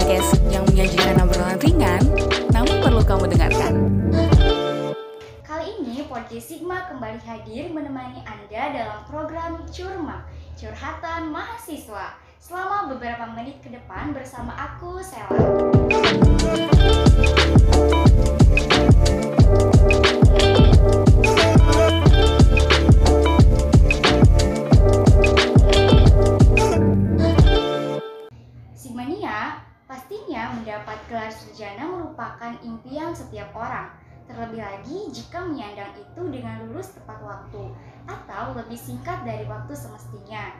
podcast yang menyajikan obrolan ringan, namun perlu kamu dengarkan. Kali ini Podcast Sigma kembali hadir menemani Anda dalam program Curma, Curhatan Mahasiswa. Selama beberapa menit ke depan bersama aku, Sela. Sigmania pastinya mendapat gelar sarjana merupakan impian setiap orang. Terlebih lagi jika menyandang itu dengan lulus tepat waktu atau lebih singkat dari waktu semestinya.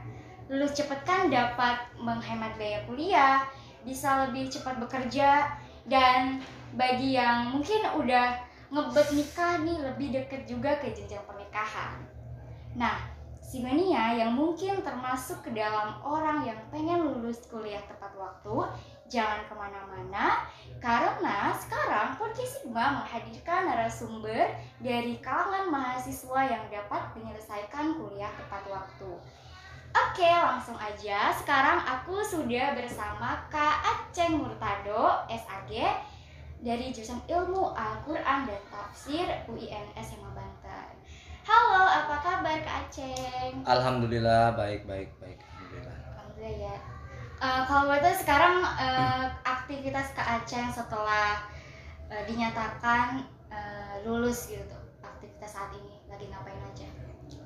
Lulus cepat kan dapat menghemat biaya kuliah, bisa lebih cepat bekerja, dan bagi yang mungkin udah ngebet nikah nih lebih deket juga ke jenjang pernikahan. Nah, Simania yang mungkin termasuk ke dalam orang yang pengen lulus kuliah tepat waktu, jangan ke mana-mana karena sekarang Podcast Sigma menghadirkan narasumber dari kalangan mahasiswa yang dapat menyelesaikan kuliah tepat waktu. Oke, langsung aja. Sekarang aku sudah bersama Kak Aceng Murtado, SAG, dari jurusan Ilmu Al-Quran dan Tafsir UIN SMA Banten. Halo, apa kabar Kak Aceng? Alhamdulillah baik baik baik. Alhamdulillah. Alhamdulillah ya. Eh, kalau betul sekarang eh, aktivitas Kak Aceng setelah eh, dinyatakan eh, lulus gitu aktivitas saat ini lagi ngapain aja?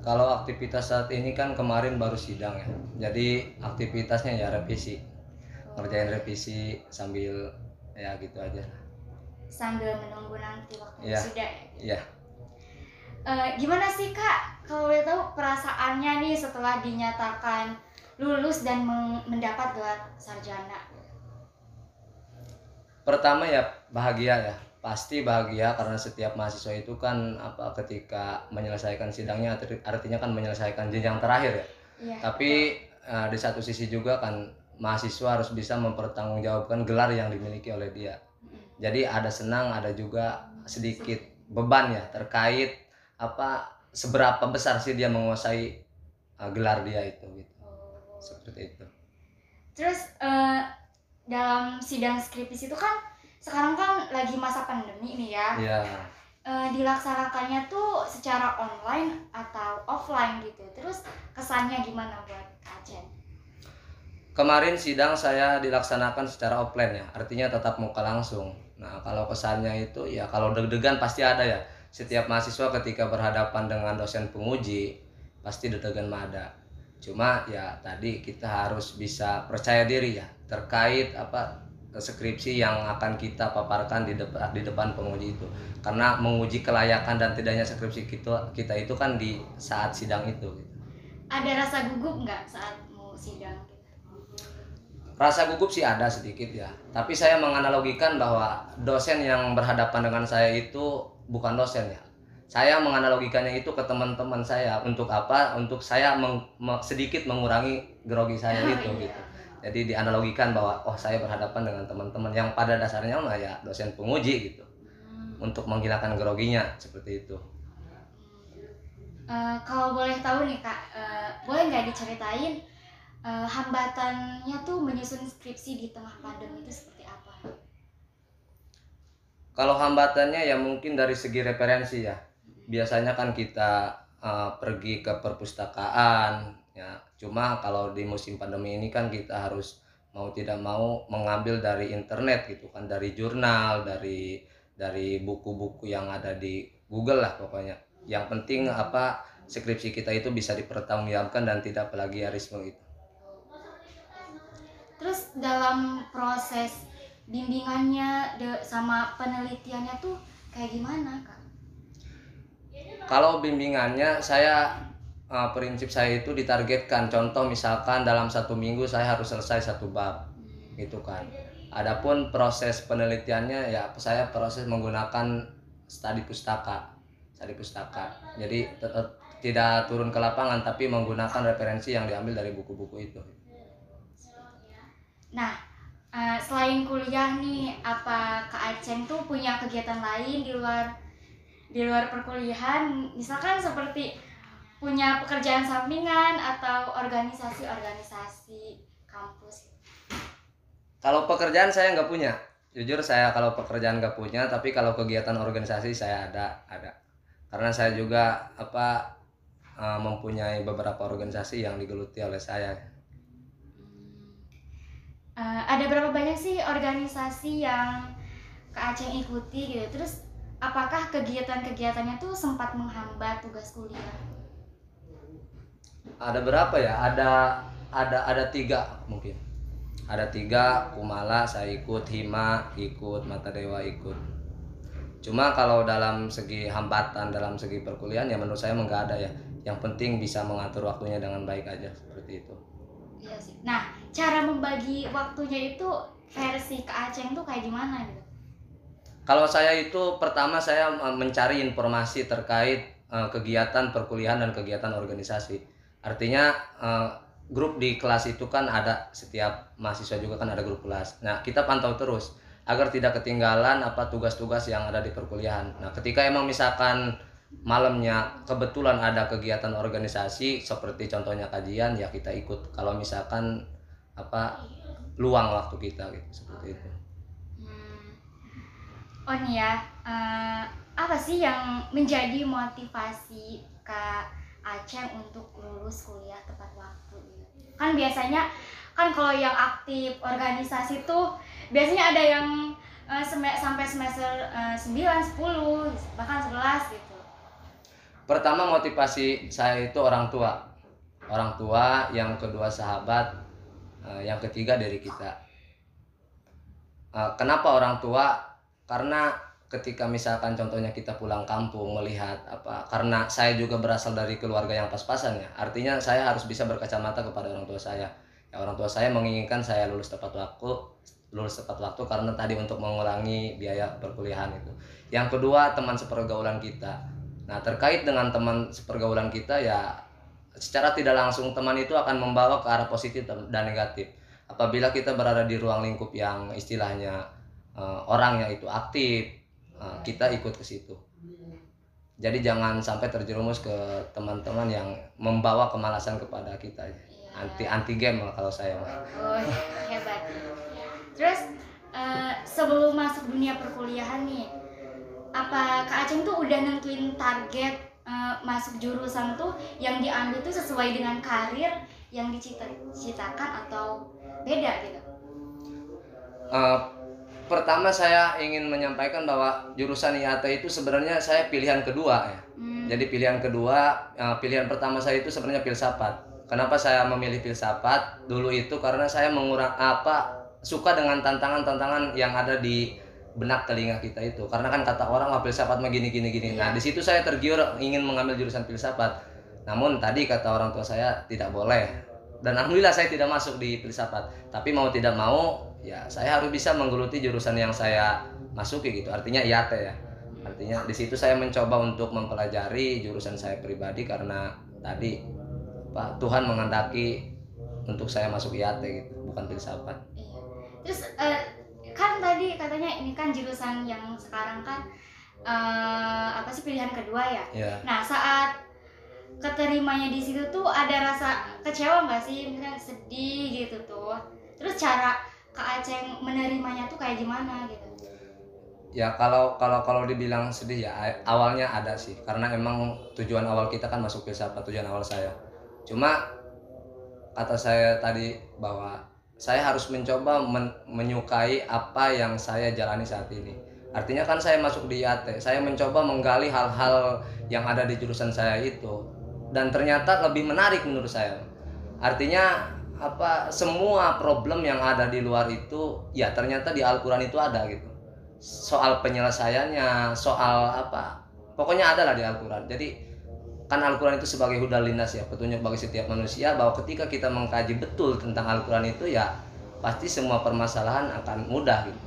Kalau aktivitas saat ini kan kemarin baru sidang ya. Jadi aktivitasnya ya revisi. Ngerjain revisi sambil ya gitu aja. Sambil menunggu nanti waktu Iya. sudah. Iya. Eh, gimana sih Kak? Kalau boleh tahu perasaannya nih setelah dinyatakan lulus dan mendapat gelar sarjana. Pertama ya bahagia ya. Pasti bahagia karena setiap mahasiswa itu kan apa ketika menyelesaikan sidangnya arti- artinya kan menyelesaikan jenjang terakhir ya. Iya. Tapi eh, di satu sisi juga kan mahasiswa harus bisa mempertanggungjawabkan gelar yang dimiliki oleh dia. Jadi ada senang, ada juga sedikit beban ya terkait apa seberapa besar sih dia menguasai uh, gelar dia itu gitu. Seperti itu. Terus eh, dalam sidang skripsi itu kan sekarang kan lagi masa pandemi nih ya. Ya, Eh, dilaksanakannya tuh secara online atau offline gitu. Terus kesannya gimana buat Acen? kemarin sidang saya dilaksanakan secara offline ya, artinya tatap muka langsung. Nah, kalau kesannya itu ya kalau deg-degan pasti ada ya. Setiap mahasiswa ketika berhadapan dengan dosen penguji pasti deg-degan mah ada. Cuma ya tadi kita harus bisa percaya diri ya terkait apa skripsi yang akan kita paparkan di depan di depan penguji itu. Karena menguji kelayakan dan tidaknya skripsi kita kita itu kan di saat sidang itu gitu. Ada rasa gugup nggak saat mau sidang? Rasa gugup sih ada sedikit ya. Tapi saya menganalogikan bahwa dosen yang berhadapan dengan saya itu bukan dosen ya. Saya menganalogikannya itu ke teman-teman saya untuk apa? Untuk saya meng- me- sedikit mengurangi grogi saya itu Iya. gitu. Jadi dianalogikan bahwa oh saya berhadapan dengan teman-teman yang pada dasarnya mah ya dosen penguji gitu. Hmm. Untuk menghilangkan groginya seperti itu. Eh, kalau boleh tahu nih kak, eh, boleh nggak diceritain eh, hambatannya tuh menyusun skripsi di tengah pandemi itu seperti apa? Kalau hambatannya ya mungkin dari segi referensi ya. Biasanya kan kita uh, pergi ke perpustakaan ya. Cuma kalau di musim pandemi ini kan kita harus mau tidak mau mengambil dari internet gitu kan, dari jurnal, dari dari buku-buku yang ada di Google lah pokoknya. Yang penting apa skripsi kita itu bisa dipertanggungjawabkan dan tidak plagiarisme itu. Terus dalam proses bimbingannya sama penelitiannya tuh kayak gimana kak? Kalau bimbingannya saya eh, prinsip saya itu ditargetkan. Contoh misalkan dalam satu minggu saya harus selesai satu bab, gitu kan. Adapun proses penelitiannya ya saya proses menggunakan studi pustaka, studi pustaka. Jadi tetap tidak turun ke lapangan tapi menggunakan referensi yang diambil dari buku-buku itu. Nah, eh, selain kuliah nih, apa Kak Aceng tuh punya kegiatan lain di luar di luar perkuliahan? Misalkan seperti punya pekerjaan sampingan atau organisasi-organisasi kampus. Kalau pekerjaan saya nggak punya. Jujur saya kalau pekerjaan nggak punya, tapi kalau kegiatan organisasi saya ada, ada. Karena saya juga apa eh, mempunyai beberapa organisasi yang digeluti oleh saya. Eh, ada berapa banyak sih organisasi yang Kak Aceh ikuti gitu? Terus apakah kegiatan-kegiatannya tuh sempat menghambat tugas kuliah? Ada berapa ya? Ada ada ada tiga mungkin. Ada tiga, Kumala saya ikut, Hima ikut, Mata Dewa ikut. Cuma kalau dalam segi hambatan, dalam segi perkuliahan ya menurut saya enggak ada ya. Yang penting bisa mengatur waktunya dengan baik aja seperti itu. Iya sih. Nah, cara membagi waktunya itu versi Kak Aceh tuh kayak gimana gitu? Kalau saya itu pertama saya eh, mencari informasi terkait eh, kegiatan perkuliahan dan kegiatan organisasi. Artinya eh, grup di kelas itu kan ada setiap mahasiswa juga kan ada grup kelas. Nah, kita pantau terus agar tidak ketinggalan apa tugas-tugas yang ada di perkuliahan. Nah, ketika emang misalkan malamnya kebetulan ada kegiatan organisasi seperti contohnya kajian ya kita ikut. Kalau misalkan apa luang waktu kita gitu seperti itu. Oh nih ya, eh, apa sih yang menjadi motivasi Kak Aceh untuk lulus kuliah tepat waktu? Kan biasanya kan kalau yang aktif organisasi tuh biasanya ada yang eh, sem- sampai semester eh, 9, 10, bahkan 11 gitu. Pertama motivasi saya itu orang tua. Orang tua, yang kedua sahabat, eh, yang ketiga dari kita. Eh, Kenapa orang tua? Karena ketika misalkan contohnya kita pulang kampung melihat apa karena saya juga berasal dari keluarga yang pas-pasan ya artinya saya harus bisa berkacamata kepada orang tua saya. Ya orang tua saya menginginkan saya lulus tepat waktu lulus tepat waktu karena tadi untuk mengurangi biaya perkuliahan itu. Yang kedua teman sepergaulan kita. Nah, terkait dengan teman sepergaulan kita ya secara tidak langsung teman itu akan membawa ke arah positif dan negatif. Apabila kita berada di ruang lingkup yang istilahnya eh, orangnya itu aktif, eh, kita ikut ke situ. Jadi jangan sampai terjerumus ke teman-teman yang membawa kemalasan kepada kita. Anti anti game lah kalau saya mah. Oh, hebat. Terus eh, sebelum masuk dunia perkuliahan nih, apa Kak Aceng tuh udah nentuin target masuk jurusan tuh yang diambil tuh sesuai dengan karir yang dicita-citakan atau beda gitu? Eh, pertama saya ingin menyampaikan bahwa jurusan IAT itu sebenarnya saya pilihan kedua ya. Hmm, Jadi pilihan kedua, eh, pilihan pertama saya itu sebenarnya filsafat. Kenapa saya memilih filsafat? Dulu itu karena saya mengurang apa suka dengan tantangan-tantangan yang ada di benak telinga kita itu. Karena kan kata orang wah filsafat mah gini gini gini. Nah, di situ saya tergiur ingin mengambil jurusan filsafat. Namun tadi kata orang tua saya tidak boleh. Dan alhamdulillah saya tidak masuk di filsafat. Tapi mau tidak mau ya saya harus bisa menggeluti jurusan yang saya masuki gitu. Artinya IAT ya. Artinya di situ saya mencoba untuk mempelajari jurusan saya pribadi karena tadi Pak Tuhan menghendaki untuk saya masuk IAT gitu, bukan filsafat. iya. Terus eh, kan tadi katanya ini kan jurusan yang sekarang kan eh, apa sih pilihan kedua ya? Ya. Nah saat keterimanya di situ tuh ada rasa kecewa nggak sih misalnya sedih gitu tuh terus cara Kak Aceh menerimanya tuh kayak gimana gitu Ya kalau kalau kalau dibilang sedih ya awalnya ada sih karena emang tujuan awal kita kan masuk filsafat tujuan awal saya. Cuma kata saya tadi bahwa saya harus mencoba men- menyukai apa yang saya jalani saat ini. Artinya kan saya masuk di IAT, saya mencoba menggali hal-hal yang ada di jurusan saya itu dan ternyata lebih menarik menurut saya. Artinya apa semua problem yang ada di luar itu ya ternyata di Al-Qur'an itu ada gitu. Soal penyelesaiannya, soal apa? Pokoknya ada lah di Al-Qur'an. Jadi kan Al-Quran itu sebagai hudal linnas ya petunjuk bagi setiap manusia bahwa ketika kita mengkaji betul tentang Al-Quran itu ya pasti semua permasalahan akan mudah gitu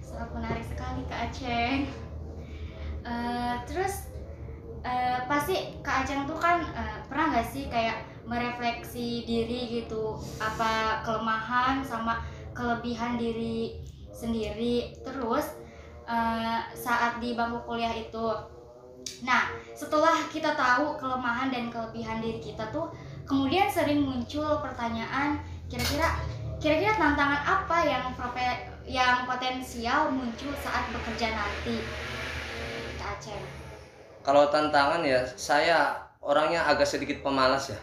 sangat menarik sekali Kak Aceh Eh, terus eh, pasti Kak Aceh tuh kan eh, pernah nggak sih kayak merefleksi diri gitu. Apa kelemahan sama kelebihan diri sendiri. Terus eh, saat di bangku kuliah itu. Nah setelah kita tahu kelemahan dan kelebihan diri kita tuh kemudian sering muncul pertanyaan kira-kira kira-kira tantangan apa yang yang potensial muncul saat bekerja nanti? Kak Aceh. Kalau tantangan ya saya orangnya agak sedikit pemalas ya.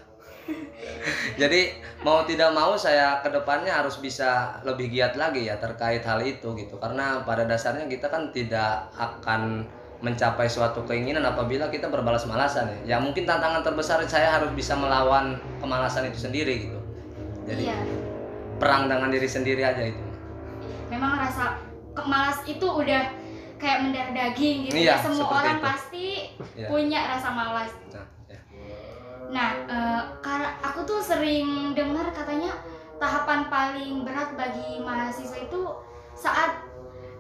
Jadi mau tidak mau saya ke depannya harus bisa lebih giat lagi ya terkait hal itu gitu. Karena pada dasarnya kita kan tidak akan mencapai suatu keinginan apabila kita berbalas malasan ya. Ya mungkin tantangan terbesar saya harus bisa melawan kemalasan itu sendiri gitu. Jadi iya perang dengan diri sendiri aja itu. memang rasa kemalas itu udah kayak mendarah daging gitu Iya, ya semua orang itu. pasti Ya. punya rasa malas. Nah, eh, karena aku tuh sering dengar katanya tahapan paling berat bagi mahasiswa itu saat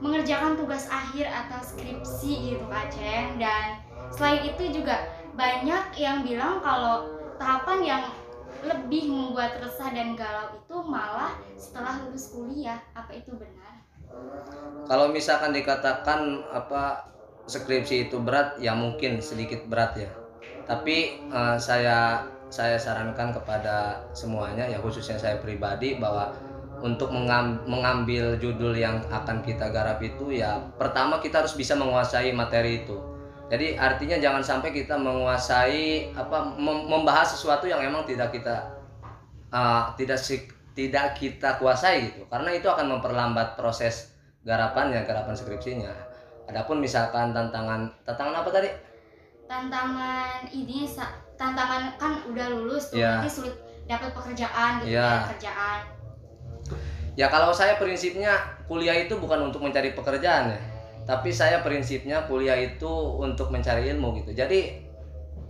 mengerjakan tugas akhir atau skripsi gitu Kak Ceng. Dan selain itu juga banyak yang bilang kalau tahapan yang lebih membuat resah dan galau itu malah setelah lulus kuliah. Apa itu benar? Kalau misalkan dikatakan apa skripsi itu berat, ya mungkin sedikit berat ya. Tapi eh, saya saya sarankan kepada semuanya ya khususnya saya pribadi bahwa untuk mengam- mengambil judul yang akan kita garap itu ya pertama kita harus bisa menguasai materi itu. Jadi artinya jangan sampai kita menguasai apa mem- membahas sesuatu yang emang tidak kita uh, tidak tidak kita kuasai gitu. Karena itu akan memperlambat proses garapannya, garapan skripsinya. Adapun misalkan tantangan tantangan apa tadi? Tantangan ini tantangan kan udah lulus tuh Iya. nanti sulit dapat pekerjaan gitu Iya. ya, kerjaan. Ya kalau saya prinsipnya kuliah itu bukan untuk mencari pekerjaan ya. Tapi saya prinsipnya kuliah itu untuk mencari ilmu gitu. Jadi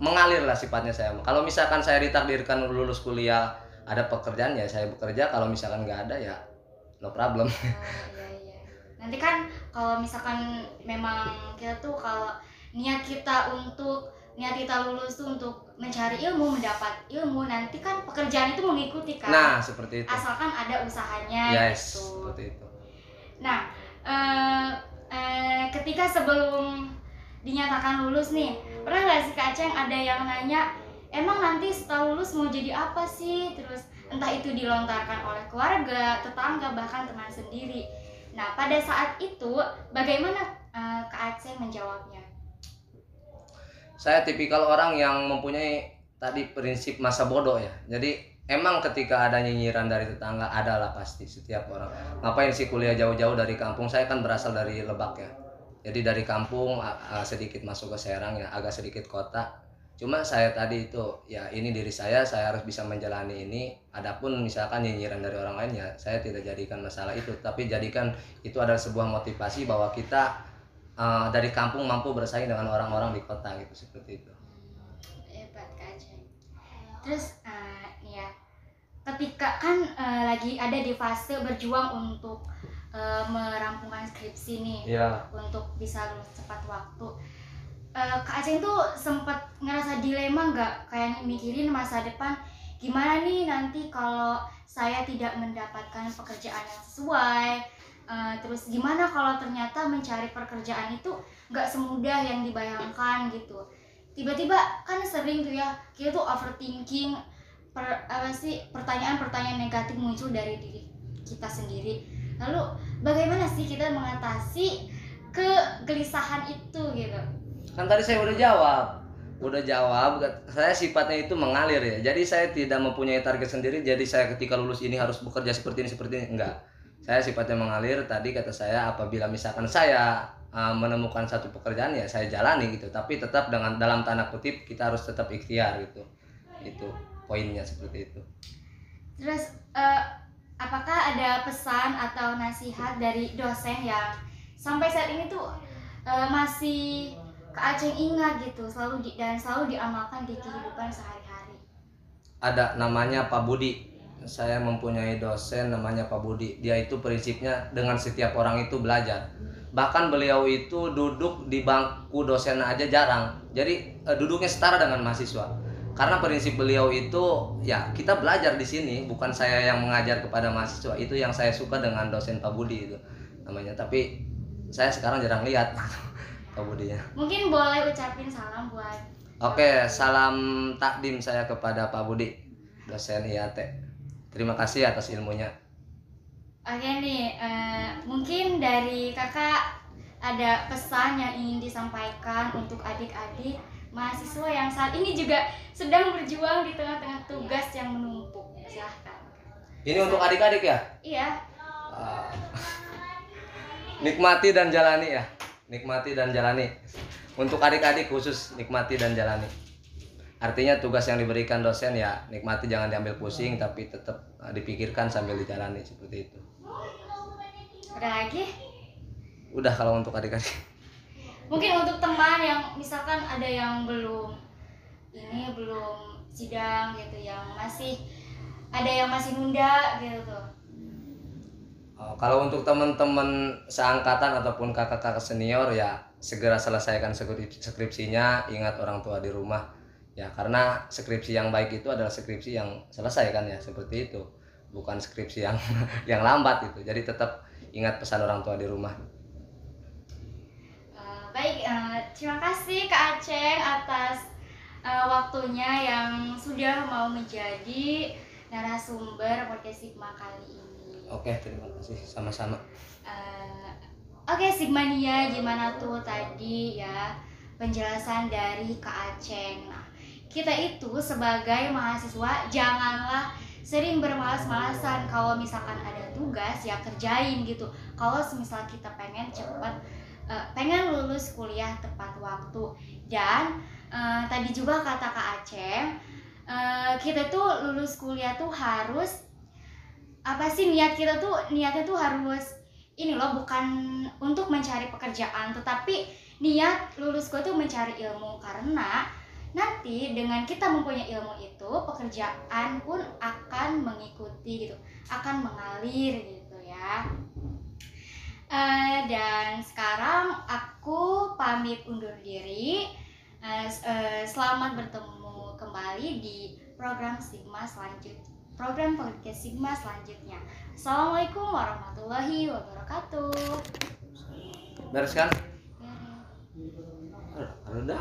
mengalir lah sifatnya saya. Kalau misalkan saya ditakdirkan lulus kuliah ada pekerjaan ya saya bekerja. Kalau misalkan nggak ada ya no problem. Oh, iya iya. Nanti kan kalau misalkan memang kita tuh kalau niat kita untuk niat kita lulus tuh untuk mencari ilmu, mendapat ilmu, nanti kan pekerjaan itu mengikuti kan. Nah seperti itu. Asalkan ada usahanya Yes gitu. seperti itu. Nah, eh, eh, ketika sebelum dinyatakan lulus nih, pernah nggak sih Kak Aceng ada yang nanya, emang nanti setelah lulus mau jadi apa sih? Terus entah itu dilontarkan oleh keluarga, tetangga, bahkan teman sendiri. Nah, pada saat itu bagaimana eh, Kak Aceng menjawabnya? Saya tipikal orang yang mempunyai tadi prinsip masa bodoh ya. Jadi emang ketika ada nyinyiran dari tetangga adalah pasti setiap orang. Ngapain sih kuliah jauh-jauh dari kampung? Saya kan berasal dari Lebak ya. Jadi dari kampung sedikit masuk ke Serang ya agak sedikit kota. Cuma saya tadi itu ya ini diri saya saya harus bisa menjalani ini. Adapun misalkan nyinyiran dari orang lain ya saya tidak jadikan masalah itu. Tapi jadikan itu adalah sebuah motivasi bahwa kita uh, dari kampung mampu bersaing dengan orang-orang di kota gitu seperti itu. Hebat Kak Aceng. Terus nih ya, ketika kan eh, lagi ada di fase berjuang untuk eh, merampungkan skripsi nih. Iya. untuk bisa lulus tepat waktu. Kak Aceng tuh sempat ngerasa dilema nggak kayak mikirin masa depan gimana nih nanti kalau saya tidak mendapatkan pekerjaan yang sesuai Eh, terus gimana kalau ternyata mencari pekerjaan itu nggak semudah yang dibayangkan gitu tiba-tiba kan sering tuh ya kita tuh overthinking per, apa sih pertanyaan-pertanyaan negatif muncul dari diri kita sendiri lalu bagaimana sih kita mengatasi kegelisahan itu gitu Kan tadi saya udah jawab. Udah jawab, saya sifatnya itu mengalir ya. Jadi saya tidak mempunyai target sendiri. Jadi saya ketika lulus ini harus bekerja seperti ini seperti ini enggak. Saya sifatnya mengalir. Tadi kata saya apabila misalkan saya uh, menemukan satu pekerjaan ya saya jalani gitu. Tapi tetap dengan dalam tanda kutip kita harus tetap ikhtiar gitu. Itu poinnya seperti itu. terus eh, apakah ada pesan atau nasihat dari dosen yang sampai saat ini tuh eh, masih Kak Aceng ingat gitu selalu di, dan selalu diamalkan di kehidupan sehari-hari ada namanya Pak Budi. Saya mempunyai dosen namanya Pak Budi. Dia itu prinsipnya dengan setiap orang itu belajar. Bahkan beliau itu duduk di bangku dosen aja jarang. Jadi eh, duduknya setara dengan mahasiswa. Karena prinsip beliau itu ya kita belajar di sini, bukan saya yang mengajar kepada mahasiswa. Itu yang saya suka dengan dosen Pak Budi itu namanya. Tapi saya sekarang jarang lihat Pak Budinya. mungkin boleh ucapin salam buat Oke, salam takdim saya kepada Pak Budi, dosen IAT. Terima kasih atas ilmunya. Oke nih, eh, mungkin dari kakak ada pesan yang ingin disampaikan untuk adik-adik mahasiswa yang saat ini juga sedang berjuang di tengah-tengah tugas yang menumpuk. Silahkan. Ini untuk adik-adik ya? Iya, Ah. nikmati dan jalani ya nikmati dan jalani untuk adik-adik khusus nikmati dan jalani artinya tugas yang diberikan dosen ya nikmati jangan diambil pusing tapi tetap ah, dipikirkan sambil dijalani seperti itu ada lagi? udah kalau untuk adik-adik Mungkin untuk teman yang misalkan ada yang belum ini belum sidang gitu yang masih ada yang masih nunda gitu tuh. Oh, kalau untuk teman-teman seangkatan ataupun kakak-kakak senior ya segera selesaikan skrip- skripsinya ingat orang tua di rumah ya karena skripsi yang baik itu adalah skripsi yang selesai kan ya seperti itu. Bukan skripsi yang yang lambat itu. Jadi tetap ingat pesan orang tua di rumah. Eh, baik, eh, terima kasih Kak Aceng atas eh, waktunya yang sudah mau menjadi narasumber podcast Sigma kali ini. oke terima kasih. Sama-sama. Eh, Oke Sigmania gimana tuh tadi ya penjelasan dari Kak Aceng. Nah, kita itu sebagai mahasiswa janganlah sering bermalas-malasan kalau misalkan ada tugas ya kerjain gitu. Kalau semisal kita pengen cepat eh, pengen lulus kuliah tepat waktu dan eh, tadi juga kata Kak Aceng eh, kita tuh lulus kuliah tuh harus apa sih niat kita tuh niatnya tuh harus ini loh bukan untuk mencari pekerjaan tetapi niat lulus gue tuh mencari ilmu karena nanti dengan kita mempunyai ilmu itu pekerjaan pun akan mengikuti gitu akan mengalir gitu ya. Eh, dan sekarang aku pamit undur diri. S- eh, selamat bertemu kembali di program Sigma selanjutnya program podcast Sigma selanjutnya. Assalamualaikum warahmatullahi wabarakatuh. beres kan. Aduh, udah